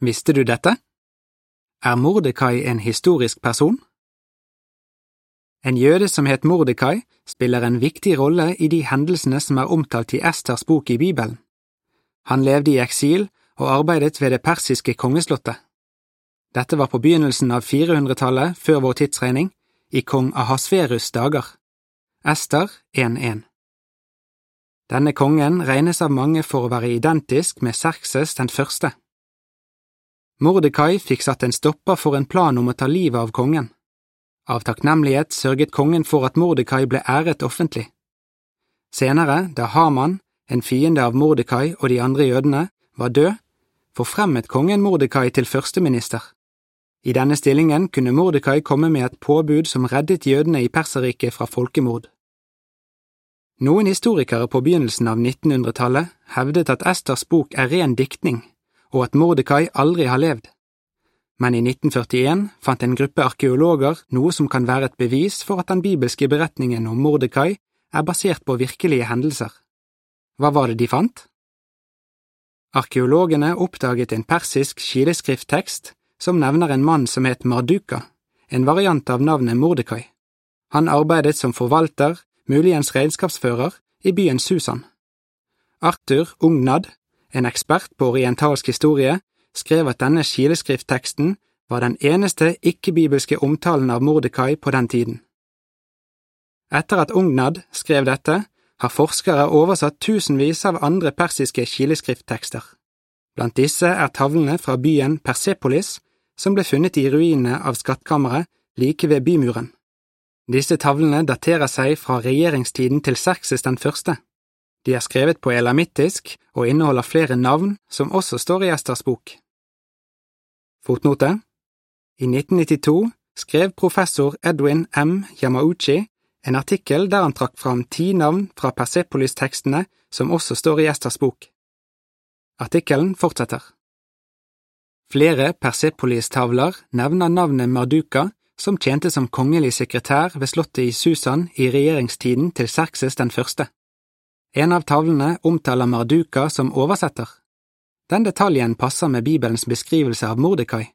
Visste du dette? Er Mordekai en historisk person? En jøde som het Mordekai, spiller en viktig rolle i de hendelsene som er omtalt i Esters bok i Bibelen. Han levde i eksil og arbeidet ved det persiske kongeslottet. Dette var på begynnelsen av 400-tallet før vår tidsregning, i kong Ahasverus dager. Ester 1.1 Denne kongen regnes av mange for å være identisk med Serkses den første. Mordekai fikk satt en stopper for en plan om å ta livet av kongen. Av takknemlighet sørget kongen for at Mordekai ble æret offentlig. Senere, da Haman, en fiende av Mordekai og de andre jødene, var død, forfremmet kongen Mordekai til førsteminister. I denne stillingen kunne Mordekai komme med et påbud som reddet jødene i Perserriket fra folkemord. Noen historikere på begynnelsen av 1900-tallet hevdet at Esters bok er ren diktning, og at Mordekai aldri har levd. Men i 1941 fant en gruppe arkeologer noe som kan være et bevis for at den bibelske beretningen om Mordekai er basert på virkelige hendelser. Hva var det de fant? Arkeologene oppdaget en persisk kileskrifttekst som nevner en mann som het Marduka, en variant av navnet Mordekai. Han arbeidet som forvalter, muligens regnskapsfører, i byen Susan. Arthur Ungnad, en ekspert på orientalsk historie, skrev at denne kileskriftteksten var den eneste ikke-bibelske omtalen av Mordekai på den tiden. Etter at Ungnad skrev dette, har forskere oversatt tusenvis av andre persiske kileskrifttekster. Blant disse er tavlene fra byen Persepolis, som ble funnet i ruinene av skattkammeret like ved bymuren. Disse tavlene daterer seg fra regjeringstiden til Serkses den første. De er skrevet på elamittisk og inneholder flere navn som også står i Esters bok. Fotnote I 1992 skrev professor Edwin M. Yamauchi en artikkel der han trakk fram ti navn fra Persepolis-tekstene som også står i Esters bok. Artikkelen fortsetter. Flere Persepolis-tavler nevner navnet Marduka, som tjente som kongelig sekretær ved slottet i Susan i regjeringstiden til Serkses den første. En av tavlene omtaler Marduka som oversetter. Den detaljen passer med Bibelens beskrivelse av Mordekai.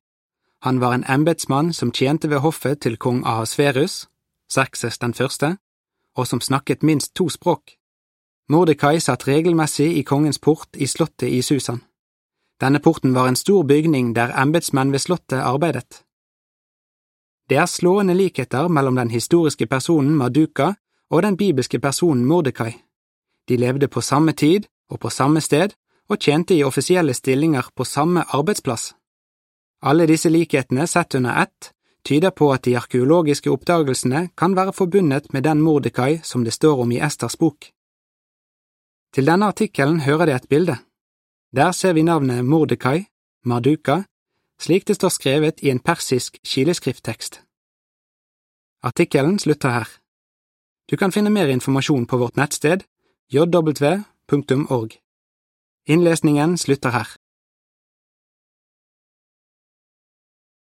Han var en embetsmann som tjente ved hoffet til kong Ahasverus, Serkses den første, og som snakket minst to språk. Mordekai satt regelmessig i kongens port i slottet i Susan. Denne porten var en stor bygning der embetsmenn ved slottet arbeidet. Det er slående likheter mellom den historiske personen Maduka og den bibelske personen Mordekai. De levde på samme tid og på samme sted og tjente i offisielle stillinger på samme arbeidsplass. Alle disse likhetene sett under ett tyder på at de arkeologiske oppdagelsene kan være forbundet med den Mordekai som det står om i Esters bok. Til denne artikkelen hører det et bilde. Der ser vi navnet Mordekai, Marduka, slik det står skrevet i en persisk kileskrifttekst. Artikkelen slutter her. Du kan finne mer informasjon på vårt nettsted jw.org. Innlesningen slutter her.